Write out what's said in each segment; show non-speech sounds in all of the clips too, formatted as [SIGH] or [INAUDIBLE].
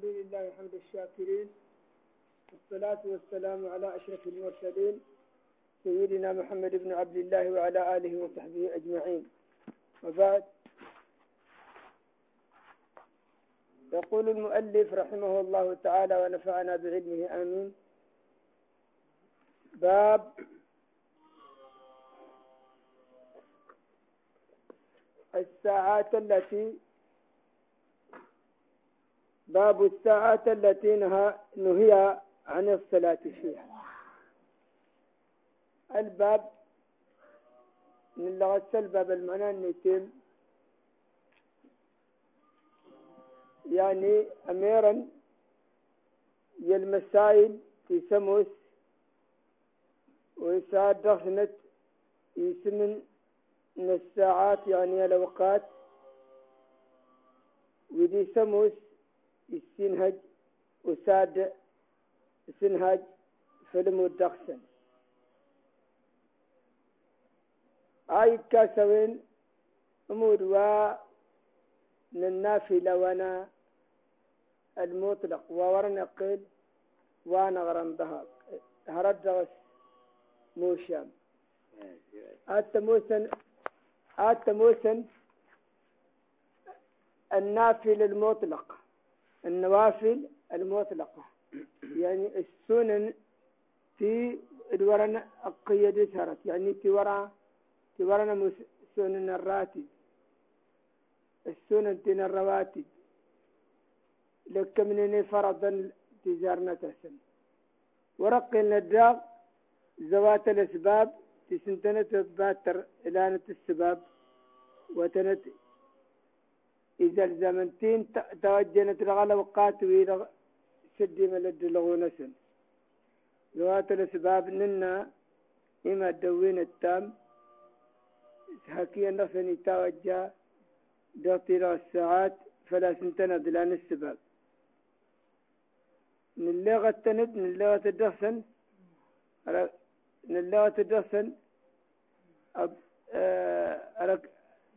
الحمد لله حمد الشاكرين والصلاة والسلام على أشرف المرسلين سيدنا محمد بن عبد الله وعلى آله وصحبه أجمعين. وبعد يقول المؤلف رحمه الله تعالى ونفعنا بعلمه آمين. باب الساعات التي باب الساعات التي نهي عن الصلاة فيها. الباب من لغة الباب المعنى النتيم يعني أميرا المسائل في سموس ويساعد دخنت يسمن من الساعات يعني الأوقات. ودي سموس السنهج وساد سنهج فيلم الدخسن. آي كاسوين أمود و النافلة وأنا المطلق. وورنا قيل وأنا غرم ذهب هرد غس موشام التموسن التموسن النافل المطلق النوافل المطلقة. [CLEARS THROAT] يعني السنن في الورنا القيد سرت يعني في ورا في ورنا سنن الراتب. السنن تين الرواتب. لك من فرضا تجارنا تسن ورق النداغ زوات الأسباب. تسنتنة تباتر إلانة السباب وتنت إذا الزمنتين توجنت الغلا وقات ويرغ سدي ملد لغونسن ذوات الأسباب ننا إما الدوين التام حكي نفسني توجه دوطير الساعات فلا سنتنا دلان السباب من اللغة التند من اللغة الدخسن من اللغة الدخسن أه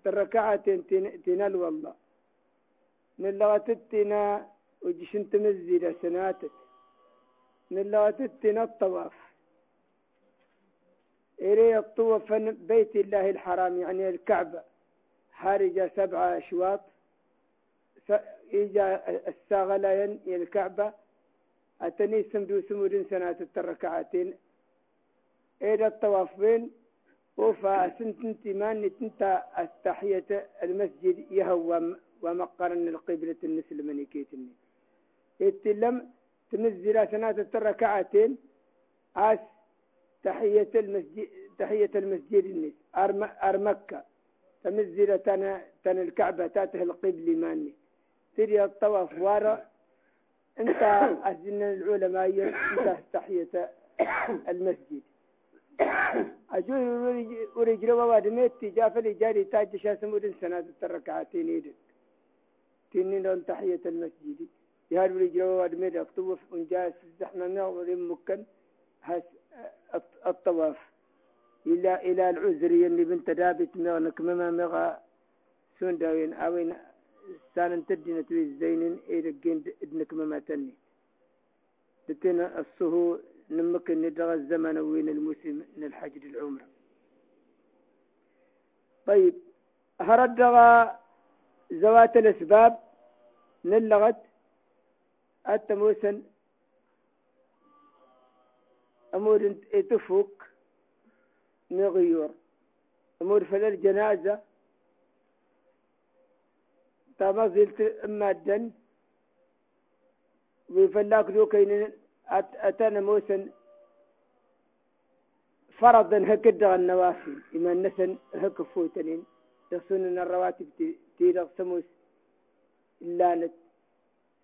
الركعتين تنال والله. من لغة التنا وجشن تمزيل سناتك. من لغة التنا الطواف. إلي الطوف بيت الله الحرام يعني الكعبة. حارجة سبعة أشواط. إجا الساغلين الكعبة أتني سمدو سمود سنة التركعتين. إلى الطواف بين وفا سنت ماني تنتا التحية المسجد يهوى ومقرن القبلة النسل منيكيتني اتلم تنزل سنة الركعتين أس تحية المسجد تحية المسجد النس أرم أرمكة. تنزل تن تن الكعبة تاته القبل ماني. تري الطواف وارا انت أزن العلماء انت تحية المسجد. أجول ورجل وواد جاف لي جاري تاج شاسمود سنة الركعتين يدك تنين تحية المسجد. يهار ورجل وواد ميت أكتب ونجاس زحمة مغور مكن هس الطواف. إلى إلى العذر اللي بنت دابت مغنك مما مغا سون داوين أوين سان تدينا توي زينين إيرجين ابنك مما تني. تتنا الصهو نمكن ندغى الزمن وين المسلم من الحج للعمرة. طيب هردغى ذوات الأسباب. نلغت التموسن أمور تفوك نغيور أمور فل الجنازة. تما زلت أما الدن ويفلاك ذو كين أتانا موسن فرضا هكذا النوافل إما نسن هك فوتنين. يصوننا الرواتب تيرغ سموس. اللانت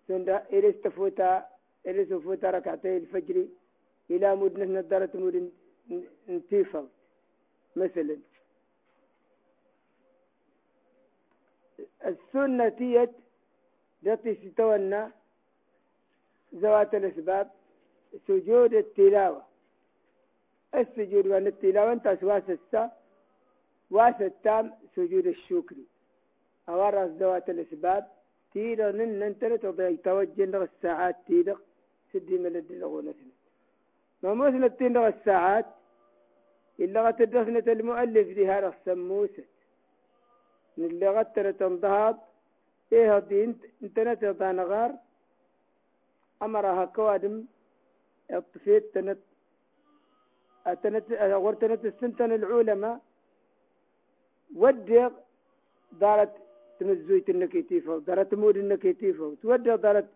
سندا إرس تفوتا إرس فوتا ركعتي الفجر إلى مدنة ندرة مدن انتفض مثلا السنة تيت التي ستولنا ذوات الأسباب سجود التلاوة. السجود وأن التلاوة أنت واس السا واس التام سجود الشكر. أورث ذوات الأسباب تيدا نن ننتر تضيع توجه لغ الساعات تيدا سدي ملد لغونتنا ما مثل التين الساعات إلا غتدفنة المؤلف دي هذا السموسة. اللي غتر تنضهض إيه دي انتنت غار أمرها كوادم اطفيت تنت أتنت غرتنت السنتن العلماء ودي دارت تمزويت النكيتيفة دارت تمود النكيتيفة تودي دارت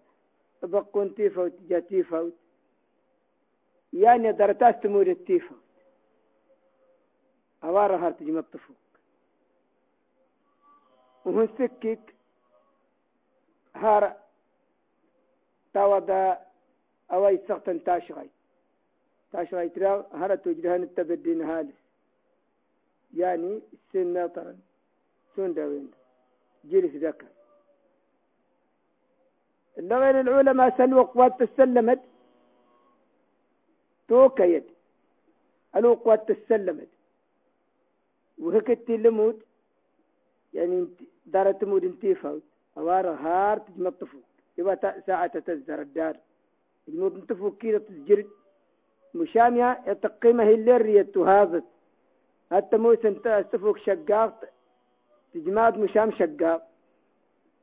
بقون تيفا تجا تيفا يعني دارتاس تمود التيفا أوارا هار تجي مطفوك وهن سكك هار تاودا أوي سقطن تاشغي تاشغي ترى هار تجرهن التبدين هالس يعني السن مطرا سون داوين جلس ذكر غير العلماء سلوا قوات تسلمت توكيت. ألو قوات تسلمت. وهكت لموت يعني دار تمود انتي فوت. أوار هار تجمطفو يبقى ساعة تزدر الدار. يموت انتفو كيرة تسجرد مشامية يتقيمة هي اللي تهاضت حتى موسى استفوك شقاق تجماد مشام شقاق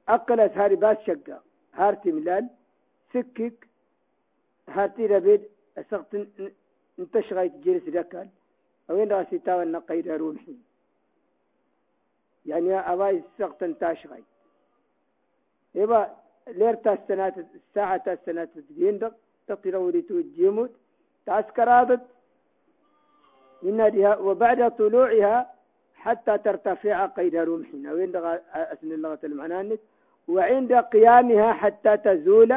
أقلت هاري باس شقاق هارتي ملال سكك هارتي ربيد أسقط انتشغي تجلس ركال وين راسي تاوى النقيد روحي. يعني أباي سقط انتشغي يبا ليرتا السنة الساعة السنة تجيندق تطير وريتو الجيموت تعسكرادت من وبعد طلوعها حتى ترتفع قيد رمحنا وين أسن اللغة المعنانت وعند قيامها حتى تزول.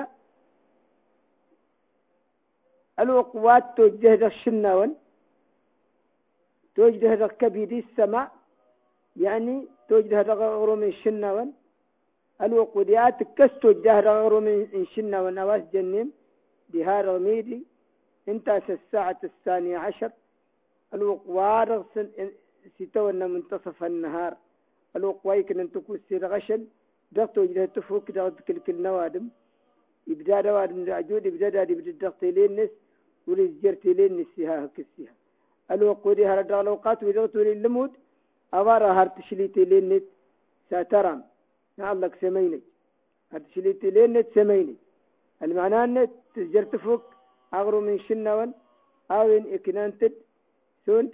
الوقوات توجه الشناون. توجه كبيد السماء. يعني توجه من الشناون. الوقوديات كس توجه من الشناون. أواس جنين. بهار رميدي انتهت الساعة الثانية عشر. الوقوار ستونا منتصف النهار الوقواي كن تكون سير غشن ضغط وجده تفوك ضغط كل كل نوادم يبدا نوادم العجود يبدا دادي يبدا ضغط لين نس ولي جرتي لين نسيها كسيها الوقودي هر دغلوقات وضغط ولي اللمود أبارا هر تشليتي لين نت ساترام نعلق سميني هر تشليتي لين نت سميني المعنى نت تسجر تفوك أغرو من شنوان أوين إكنانتد سوند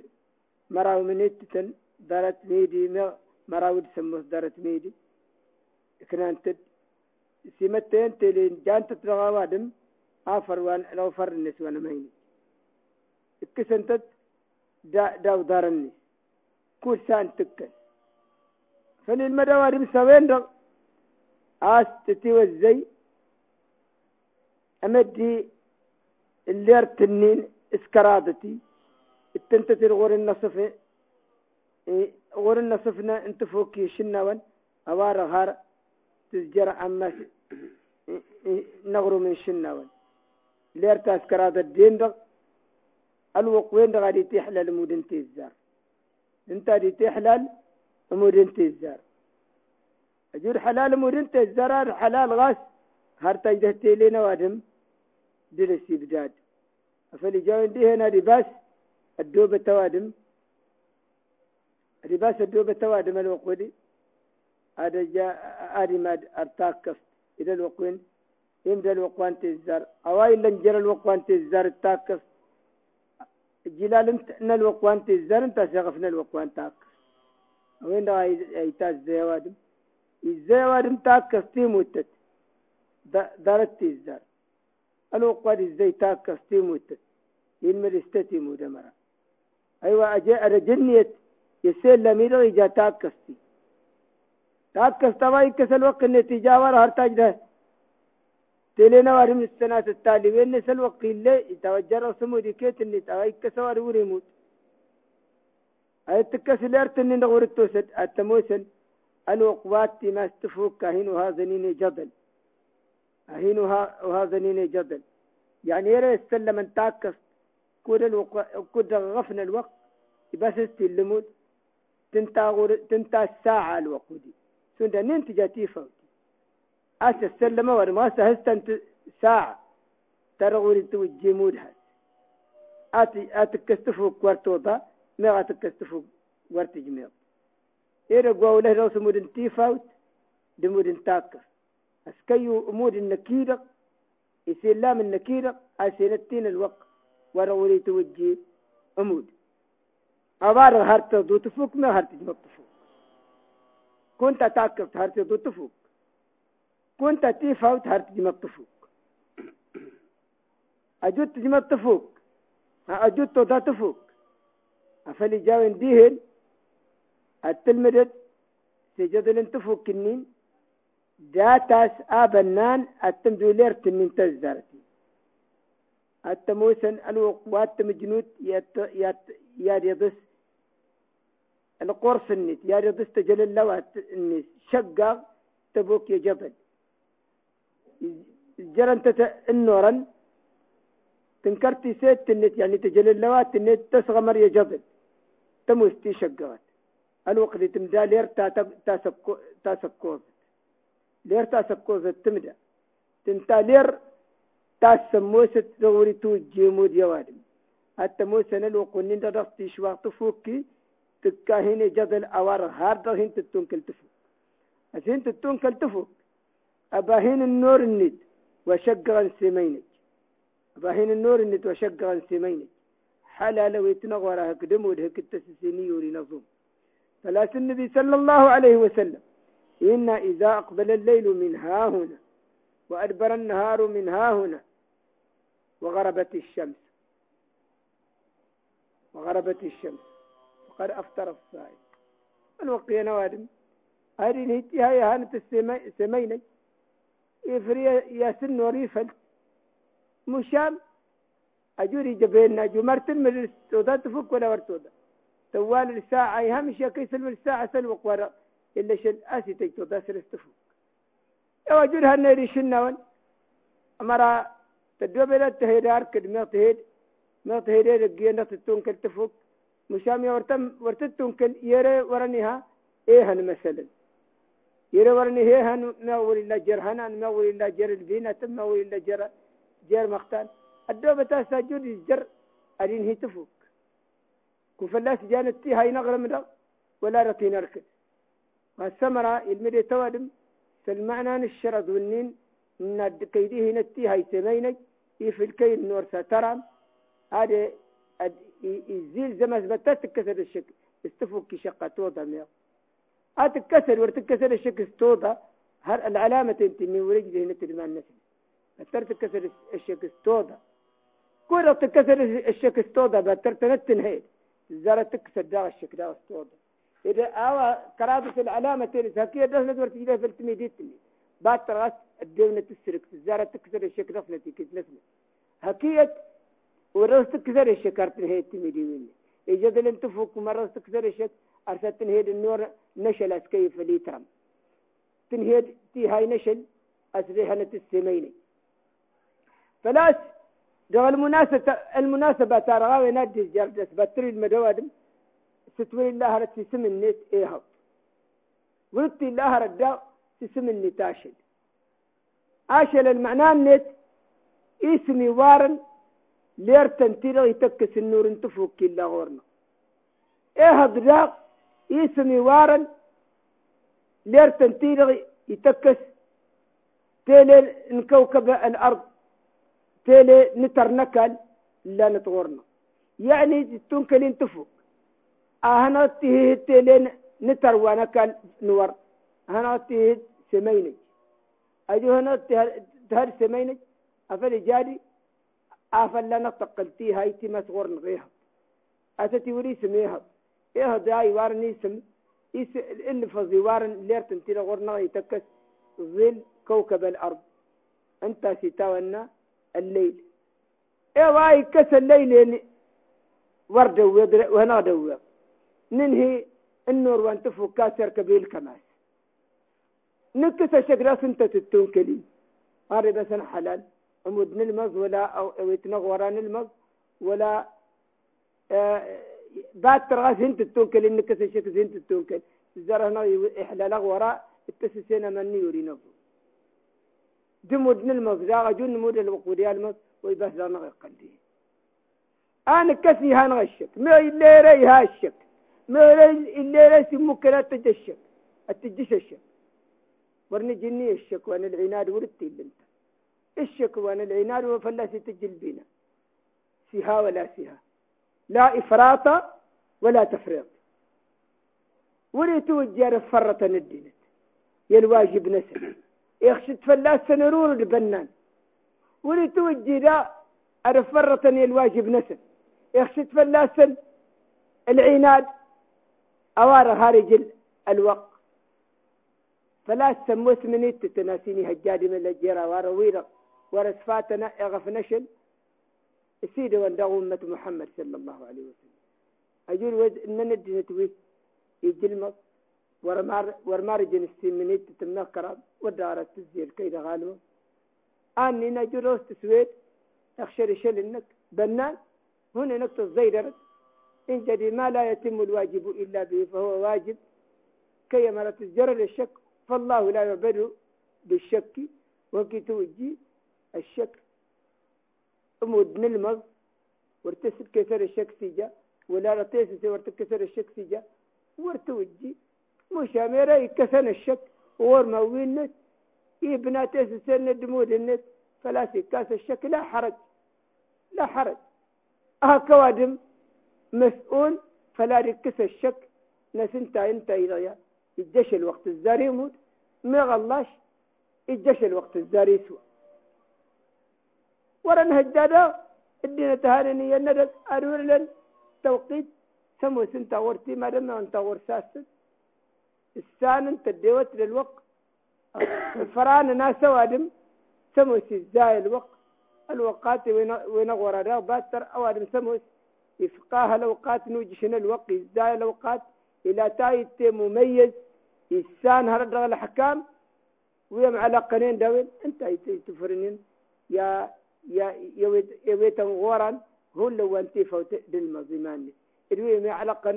marawminittitan daratmiidime marawid samos daratmiidi iknantid simateentelin jantatnaqawadim afar wan lawfarnis wanamayni ikkisantat dawdaranni kursaan tikkan fanilmadawadim saweendaq aastiti wazzay amadi ilertinin iskaraadati التنتتر غور النصف غور النصفنا أنت فوكي شنوان اوار غار تزجر عما نغرو من شنوان لير تاسكر هذا الدين دغ الوقوين دغ دي تحلل مودن تيزار أنت دي تحلل مودن تيزار اجور حلال مودن تيزار حلال غاس هر تجده تيلينا وادم درسي بداد فلي جاوين دي هنا دي بس الدوب التوادم رباس الدوب التوادم الوقودي هذا جاء آدي ما ارتاكف إلى الوقوين يمدى الوقوان تزار أوائل لنجر الوقوان تزار التاكف جلال ان الوقوان تزار انت سغفنا الوقوان تاكف وين دا ايتاز زيوادم الزيوادم تاكف تيموتت دارت تزار الوقوان ازاي تاكف تيموتت ينمر استتيمو دمرا أيوة أجا أرجنيت يسيل لميرو إجا تاكستي. تاكستا واي كسل وقت النتيجة ور هرتاج ده. تلينا وارم السنة وين نسل وقت اللي؟ يتوجه رسمو ديكيت اللي تواي كسوار وريموت أي تكسل أرتني نغور التوسد التموسن الوقوات ما استفوك. هين وهذا نيني جدل. هين وهذا نيني جدل. يعني يرى يستلم من تاكست؟ كود الوق... كود غفن الوقت. بس استلمود تنتا غور... تنتا الساعة الوقودي سندا ننتجا تيفوتي أس السلم ورما سهستنت ساعة ترغوري توجي مودها أتي أتكستفوك ورتوضا ما أتكستفوك ورتجميع إيرا قوله روس مودن تيفاوت دمودن تاكر أسكيو أمود النكيرة يسلام النكيرة أسينتين الوقت. ورغوري توجي أمود أبار هرت دو تفوك ما هرت جمك تفوك كنت تاكر هرت دو تفوك كنت تيفاوت هرت جمك تفوك أجوت جمك تفوك أجوت تودا تفوك أفلي جاوين ديهن. التلمدد سجدل تفوك كنين داتاس آبنان. التمدولير تنين تزدارتي التموسن الوق واتم جنود يت يت يا يدس القرص النت يا يدس تجل اللوات النس شقا تبوك يا جبل. جرنت النورن تنكرتي سيت النت يعني تجل اللوات النت تسغمر يا جبل. تموستي شقات. الوقت تمدا لير تاسكو تاسكوز لير تاسكوز تمدا تنتا لير تاسموست دوري تو جيمود يوادم حتى موسى نلو قنين دغتي شواق تفوكي تكاهيني جدل أوار هارد هين تتونكل تفوك أسين تتونكل تفوك أباهين النور الند وشقغا سيمينك أباهين النور الند وشقغا سيمينك حلال ويتنغورها كدم ودهك التسسيني يوري نظم فلاس النبي صلى الله عليه وسلم. إن إذا أقبل الليل من ها هنا وأدبر النهار من ها هنا وغربت الشمس. وغربت الشمس. وقد أفطر الصائم. الوقية نوادم؟ هذه نهتي هاي هانت السمينة إفري يا سن وريفل. مشام أجوري جبيننا جمرت من السوداء تفك ولا ورتودا توال الساعة يهمش يا كيس الساعة سلوق ورا. إلا شل أسي تجتودا سرستفك يا وجود هالنيري شنون أمرا تدوبلا تهيدار كدمي تهيد ما تهيدي رجيا نتتون كل تفوق مشامي ورتم ورتتون كل يرى ورنيها إيه هن مثلا. يرى ورني هي هن ما ولي لا جر هن ما ولي لا جر البينة ما ولي لا جر جر مختان الدوبة تسجد الجر أرين هي تفوق كفلاس جانتي هاي نغرة من ولا رتي نركض والسمرة المدي توادم سلمعنا والنين ند كيديه نتي هاي سمينك في الكيد نور سترام هذا يزيل زمز بتا تكسر الشك استفك شقة توضا ميا أتكسر ورتكسر الشك استوضا هر العلامة انت من ورج ذهنة المان نسل بتر تكسر الشك استوضا كل تكسر الشك استوضا بتر تنتن هيد زارة تكسر دا الشك دا استوضا إذا أوا كرابة العلامة الزكية ده ندور تجده في التميديتني بعد تراس الدولة تسرق زارة تكسر الشك رفنتي كت نسمة هكيت ورس تكسر الشكر تنهيد تميدي مني إجد لن تفوق مرة تكسر الشك أرسل تنهيد النور نشل أسكيف ليترم تنهيد تي هاي نشل أسريحنة السميني فلاس ده المناسبة المناسبة ترى غاوي نادي جردس بتري المدوادم ستولي الله رد تسم النت إيهاب ولدتي الله رد تسم النت آشل المعنى النت اسمي وارن لير تنتيرا يتكس النور انتفوك كلا غورنا. إيه هدراق اسمي وارن لير تنتيرا يتكس تيلي نكوكب الأرض تيلي نتر نكل لا نتغورنا. يعني تنكل انتفوك أهنا تهيه تيلي نتر ونكل نور. هنا تهيه سميني اجو هنا تهر سميني افل جادي afallana taqaltii hayti masgor nqiha asati wuri sameha eha dai warni sam is اللي فضي وارن ليرت انت غورنا يتكس ظل كوكب الارض انت ستاونا الليل ايه واي كس الليل يعني ورد وهنا دوا ننهي النور وانت كاسر كبيل كماس نكس الشجرة انت تتون كلي هذا بس حلال. عمود نلمز ولا أو يتنغ نلمز ولا آه بعد ترغى زنت التونكل إنك سيشك زنت التونكل الزرع هنا إحلال وراء التسسين من يوري نفسه دمود المغزاغ جون مود الوقودي المس ويبس لا نغي أنا كسي هان غشك ما اللي ري هاشك ما اللي ري سموك لا تجشك التجش الشك ورني جني الشك وأنا العناد ورتي بنت وأنا العناد وفلاسي تجل بينا سها ولا سها لا إفراط ولا تفريط. ولي توجه فرطا الدين يلواجب نسل. يخشى تفلاس سنرور البنان. توجه ذا أرفرة الواجب نسل. يخشى تفلاس العناد. أوار خارج الوقت. فلا سموس من تتناسيني هجادي من الجيرة ورويرة ورسفاتنا إغف نشل. سيدي وندى أمة محمد صلى الله عليه وسلم. أجول ود إن ندي نتوي يجلمك ورمار ورمار جنستي منيت تتمكر ودارت تزيل كيدا غالو أني نجول روست سويت أخشر شل إنك بنان هنا نقطة زيدرت إن جدي ما لا يتم الواجب إلا به فهو واجب. كي مرت الجرر الشك فالله لا يعبد بالشك وكي توجي الشك. أمود نلمغ ورتسد كسر الشك سيجا ولا رتيس ورتكسر الشك سيجا ورتوجي مشامرة يكسن الشك ورما وينت تيس سن دمود النت فلا كاس الشك لا حرج لا حرج. أها كوادم مسؤول فلا ركس الشك ناس انت انت الجيش الوقت الزاري يموت. ما غلاش الجيش الوقت الزاري يسوى ورن هجادا الدين تهاني يندد أرور توقيت سمو سنتا ورتي ما دم أنت ورساست. السان انت ديوت للوقت الفران ناس وادم سمو سيزاي الوقت. الوقات وين غورا باتر أوادم سمو يفقاها الأوقات نوجشن الوقت إزاي الأوقات. إلى تايت مميز إنسان هرد الحكام ويم على قنين داوين أنت تفرنين يا يا يويت غورا هو لو أنت فوت بالمظيماني الوي ما علاقة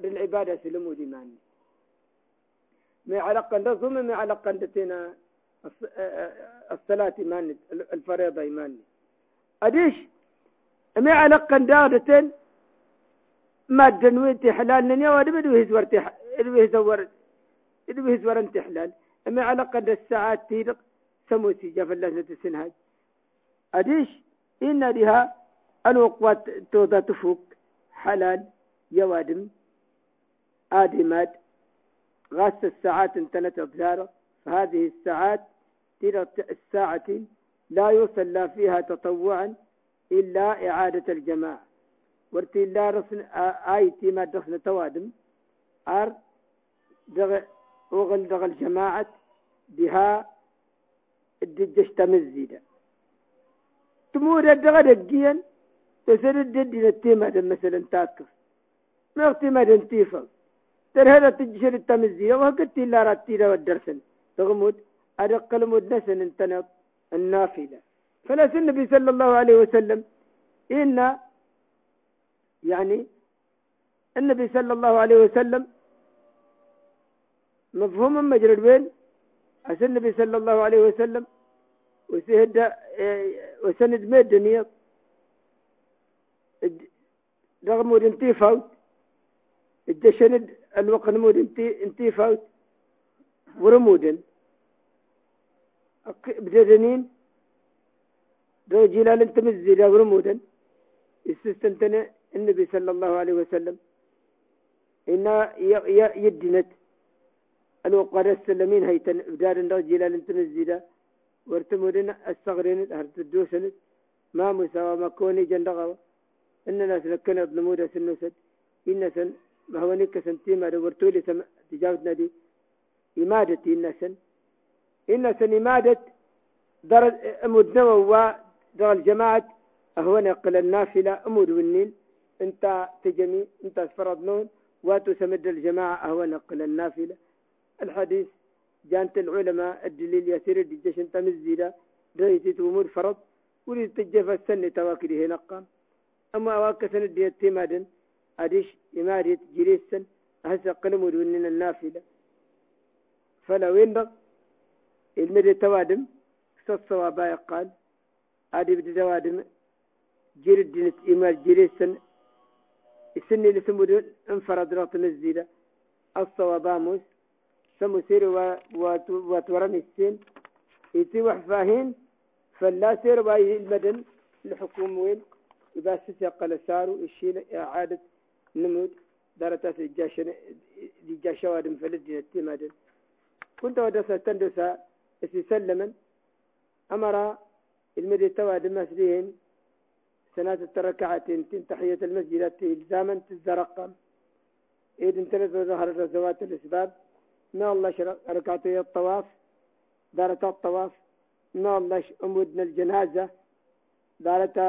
بالعبادة سلمو ديماني ما علاقة نظم ما علاقة دتنا الصلاة إيماني الفريضة إيماني أديش؟ ما علاقة دارتين ما دنويتي حلال نيا ودبدو هزورتي هزور إذا بهزور أنت حلال أما على قد الساعات تيرق سموسي جاف الله تسنهاج أديش؟ إن لها الوقوات توضا تفوق. حلال يوادم آدمات. غاس الساعات انتنت أبزاره فهذه الساعات تلك الساعة لا يصلى فيها تطوعا إلا إعادة الجماعة. ورتي لا رسن آيتي ما دخل توادم. أر وغل دغل جماعة بها الدجش تمزيدا تمور الدغا دقيا تسر الدد التيمة مثلا تاكف. ما اغتماد انتيفا تر هذا تجشر التمزيدا وقت لا راتيلا والدرسن تغمود أدق المود نسن انتنط النافلة. فلا النبي صلى الله عليه وسلم. إن يعني النبي صلى الله عليه وسلم مفهوم مجرد وين؟ أسن النبي صلى الله عليه وسلم وسهد وسند ما الدنيا رغم مود انتي فوت الدشند الوقت مود انتي انتي فوت. ورمودن بدنين دو جلال انت مزيدا ورمودن استستنتنا النبي صلى الله عليه وسلم. إن يدنت. الوقار السلمين هيتن بدار الرجل الانتنزيدا وارتمودن الصغرين هرتدوسن ما مساوى ما كوني جندغوا إننا سلكنا ظلمودا سنوسد. إن سن ما هو نك سنتيما ورتولي سم تجاوزنا دي إمادة إن سن إن سن إمادة درج أمود نووا در الجماعة. أهون قل النافلة. أمود والنين انت تجمي انت فرض نون. واتو سمد الجماعة. أهون قل النافلة. الحديث جانت العلماء الدليل يسير الدجشن تمزيدا دريتي أمور فرض ولي تجفى السنة تواكده نقام. أما أواك سنة دي التمادن أديش إمارية جريسا هسا قلموا دوننا النافلة. فلا وين المدى توادم الصوابا قال ادي بدي دوادم جرد دينت إيمال جريسن السن اللي سمو انفرد رات الصوابا موس سمو سير وتورمي السن يتي وحفاهين فلا سير باي المدن الحكومة وين؟ إذا قال ساروا الشيء إعادة نمود دارتا في الجاشن الجاشة وادم فلد التمادن كنت ودسا تندسا سلما أمر المدي تواد مسلين سنة التركعتين تين تحية المسجد إلزاما تزرقم إذن ثلاث ظهر الرزوات الأسباب. الله ركعتي الطواف دارتا الطواف الله أمودنا الجنازة دارتا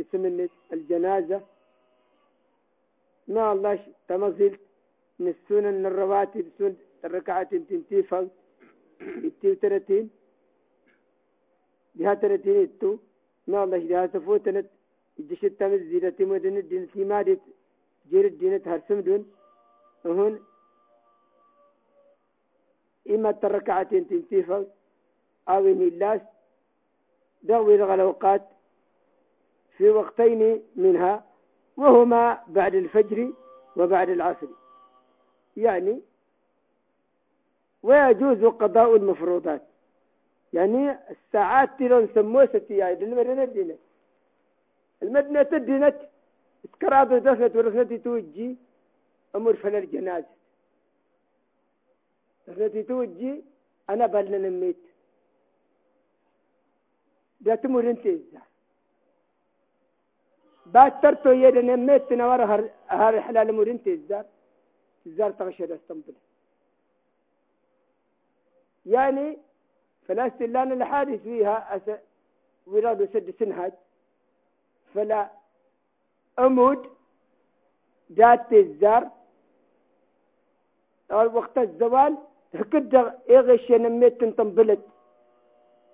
اسم الجنازة ما الله تمزل نسونا الرواتب سن الركعات تنتيفا التيو ترتين جهة ترتين التو الله جهة تفوتنت الجش التمز زيدة مدن الدين سيمادت جير الدين تهرسم دون هون إما الركعتين تنتيفا أو إن اللاس دوي الغلوقات في وقتين منها وهما بعد الفجر وبعد العصر. يعني ويجوز قضاء المفروضات. يعني الساعات تلون سموه ستي المدينة دينت المدينة دينت اسكراد دفنت ورثنتي توجي أمر فل الجنازة رثنتي توجي أنا بلنا نميت تمر انت باترتو يدن نميت نور هر هر حلال مورين تزار تزار تغشد استنبل. يعني فلاستلان الحادث فيها أس ولاد سد سنهاج. فلا أمود جات الزار وقت الزوال هكذا إيغش نميت تنطنبلت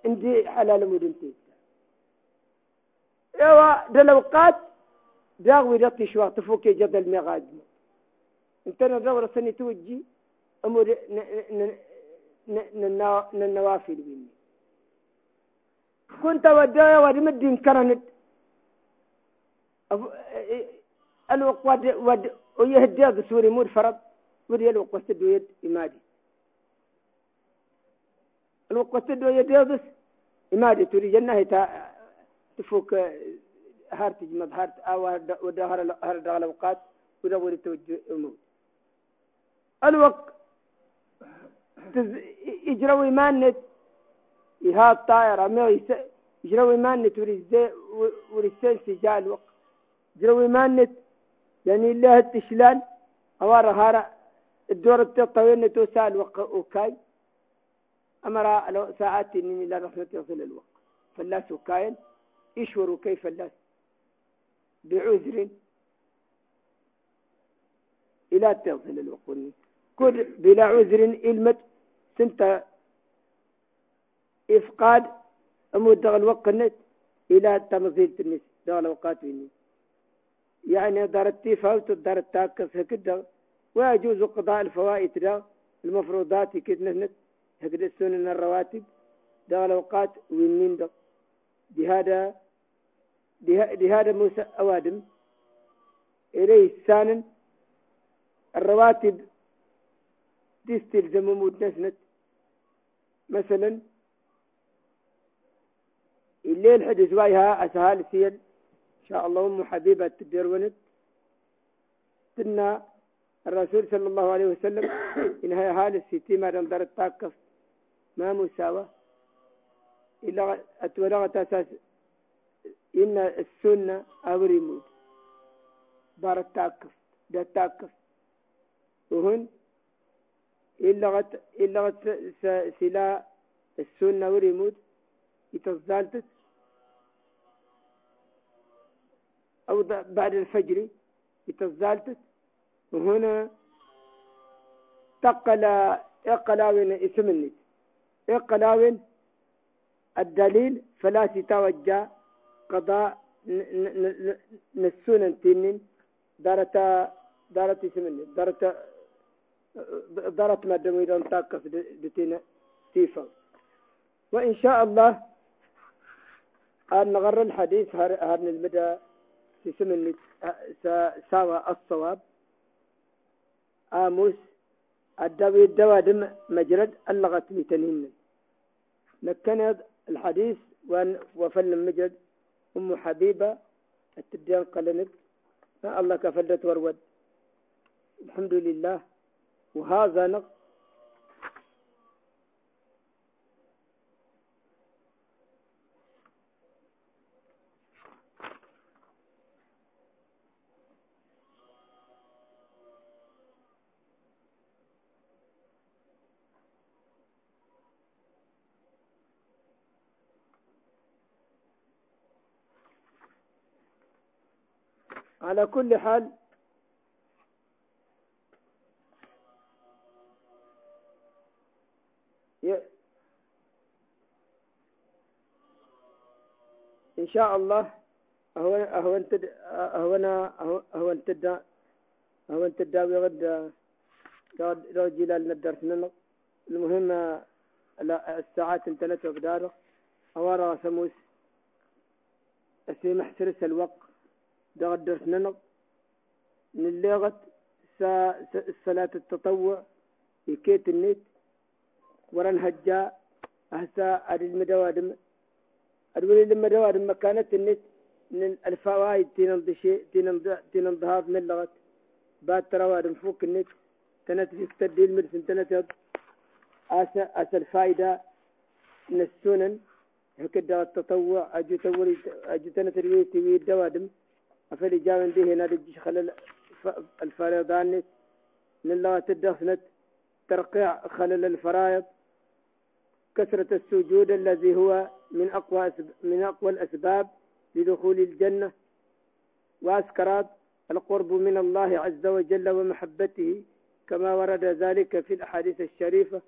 عندي حلال مودين تزار إيوا دلوقات داغوي رطي شوا تفوكي جد المغاد انت ندور سني توجي أمور النوافل مني كنت ودايا ودمد كرنت. الوق ود ود ويهدي بسوري مور فرض. ودي الوق وسدو يد إمادي. الوق وسدو يد يدس إمادي تري جنة تفوك هارت جمد هارت أو ودا هر دغل أوقات ودا ولي توجه الموت. الوقت تز يجروا مانت يها الطائرة ما يس يجروا مانت وريزي وريسين سجال الوقت. يجروا مانت يعني الله التشلال أوار هارا الدور الطويل توسال وكاي أمر ساعات إني لا رحمة يصل الوقت. فلاس وكاين يشوروا كيف الناس. بعذر إلى تصل الوقت كل بلا عذر المد سنت إفقاد أمود الوقت النت إلى تمضيل النس دغل الأوقات النس يعني دارت فوت دارت تاكس هكذا. ويجوز قضاء الفوائد المفروضات كده نت. هكذا السنن الرواتب؟ دغل الأوقات وينين ده بهذا بهذا موسى أوادم. إليه سانا الرواتب تستلزم مدنسنت مثلا الليل حدث وايها أسهال سيل. إن شاء الله أم حبيبة تدرونت تنا الرسول صلى الله عليه وسلم إنها هال الستي ما دارت تاكف. ما مساوى؟ إلا أتولغت أساس إن السنة أوريمود بار التاكف ده التاكف وهن إلا غت إلا غت سلا السنة وريمود يتزالتت أو بعد الفجر يتزالتت وهنا تقل إقلاوين اسمني إقلاوين الدليل فلا يتوجه قضاء نسونا تنين دارتا دارت اسمني دارتا دارت ما دمو إذا انتاكس دتينا تيفا. وإن شاء الله أن نغر الحديث هرن المدى سمن ساوى الصواب. آموس الدوي الدوادم مجرد اللغة متنين نكند الحديث وأن وفل مجرد أم حبيبة التدين قلنت. الله كفلت ورود الحمد لله. وهذا نق على كل حال إن شاء الله هو هو انت هو أنا هو انت هو انت داوي غد لو جلال ندرس منك المهم الساعات انتلت وقدارة. أوارا سموس أسي محسرس الوقت. دغد درس ننق من لغة صلاة التطوع يكيت النت ورن هجا أهسا أدي المدوادم أدولي المدوادم مكانت النت من الفوائد تنضشي تنضهاب من لغة بعد تروادم فوق النت تنت في تدي المرسن تنت أسا أسا الفائدة من السنن هكذا التطوع أجو توري أجو تنت الويتي ويدوادم أفل جاون به نادج خلل الفريضان من الله تدخنت ترقيع خلل الفرائض. كثرة السجود الذي هو من أقوى من أقوى الأسباب لدخول الجنة. وأسكرات القرب من الله عز وجل ومحبته كما ورد ذلك في الأحاديث الشريفة.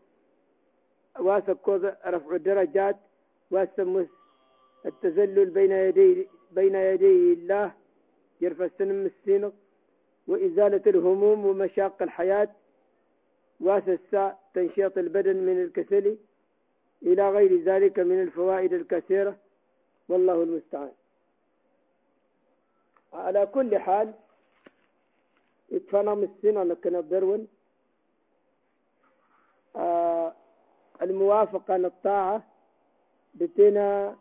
واسكوذ رفع الدرجات. واسمس التذلل بين يدي بين يدي الله يرفع السن السينق وإزالة الهموم ومشاق الحياة واسس تنشيط البدن من الكسل إلى غير ذلك من الفوائد الكثيرة. والله المستعان. على كل حال يكفانا مسنا لكن الدرون آه الموافقة للطاعة بتنا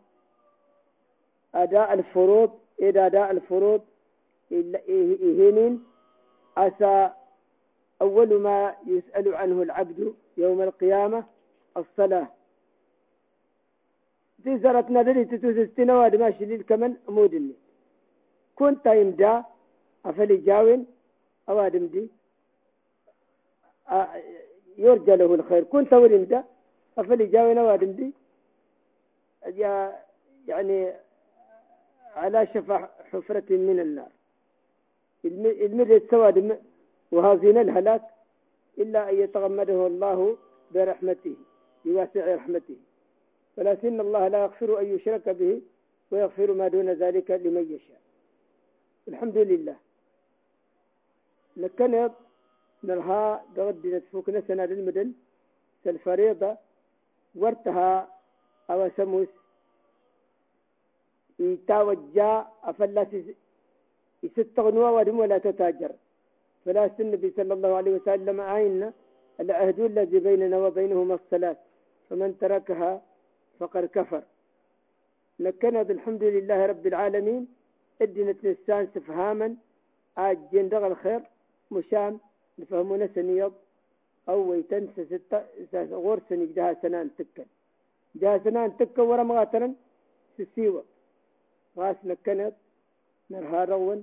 أداء الفروض إذا أداء الفروض إهين أسى أول ما يسأل عنه العبد يوم القيامة الصلاة. دي زرت نادري تتوسستنا واد ماشي لي. كمان مودني كنت يمدا أفلي جاوين أوادم دي يرجى له الخير. كنت ورمدا أفلي جاوين أوادم دي يعني على شفا حفرة من النار. المر السواد وهازين الهلاك إلا أن يتغمده الله برحمته بواسع رحمته. ولكن الله لا يغفر أن يشرك به ويغفر ما دون ذلك لمن يشاء. الحمد لله. لكن نلها قد نتفوك سنة للمدن الفريضة ورتها أو سموس يتوجه أفلس يستغنوا ودم ولا تتاجر. فلا النبي صلى الله عليه وسلم عين العهد الذي بيننا وبينهما الصلاة. فمن تركها فقد كفر. لكن بالحمد لله رب العالمين ادنا الإنسان استفهاما عاجين دغ الخير مشام نفهمونا سنيض أو ويتنسى ستة غور سني جها سنان تكن جها سنان تكن ورا مغاتنا سسيوة. غاس نكنت نرها رون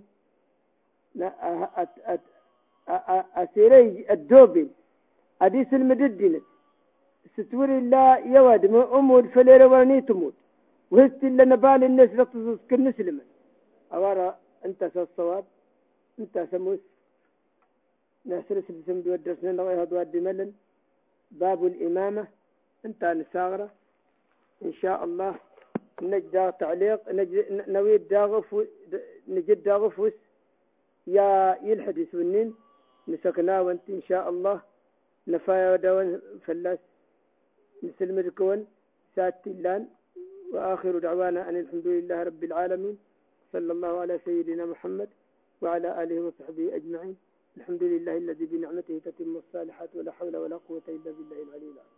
أسيري الدوبي. أديس المددنة ستور الله يواد ما أمود فليرة ورني تموت. وهست إلا نبال الناس لتصوص كالنسلم أورا أنت الصواب أنت سموس؟ نحسر سبسم دو الدرسنا نغيها دو ملن. باب الإمامة. أنت نساغرة. إن شاء الله نجد تعليق نجد نويد داغف نجد غفوس يا يلحد سنين نسكنا وانت إن شاء الله. نفايا ودوان فلاس. نسلم الكون سات اللان وآخر دعوانا أن الحمد لله رب العالمين. صلى الله على سيدنا محمد وعلى آله وصحبه أجمعين. الحمد لله الذي بنعمته تتم الصالحات ولا حول ولا قوة إلا بالله العلي العظيم.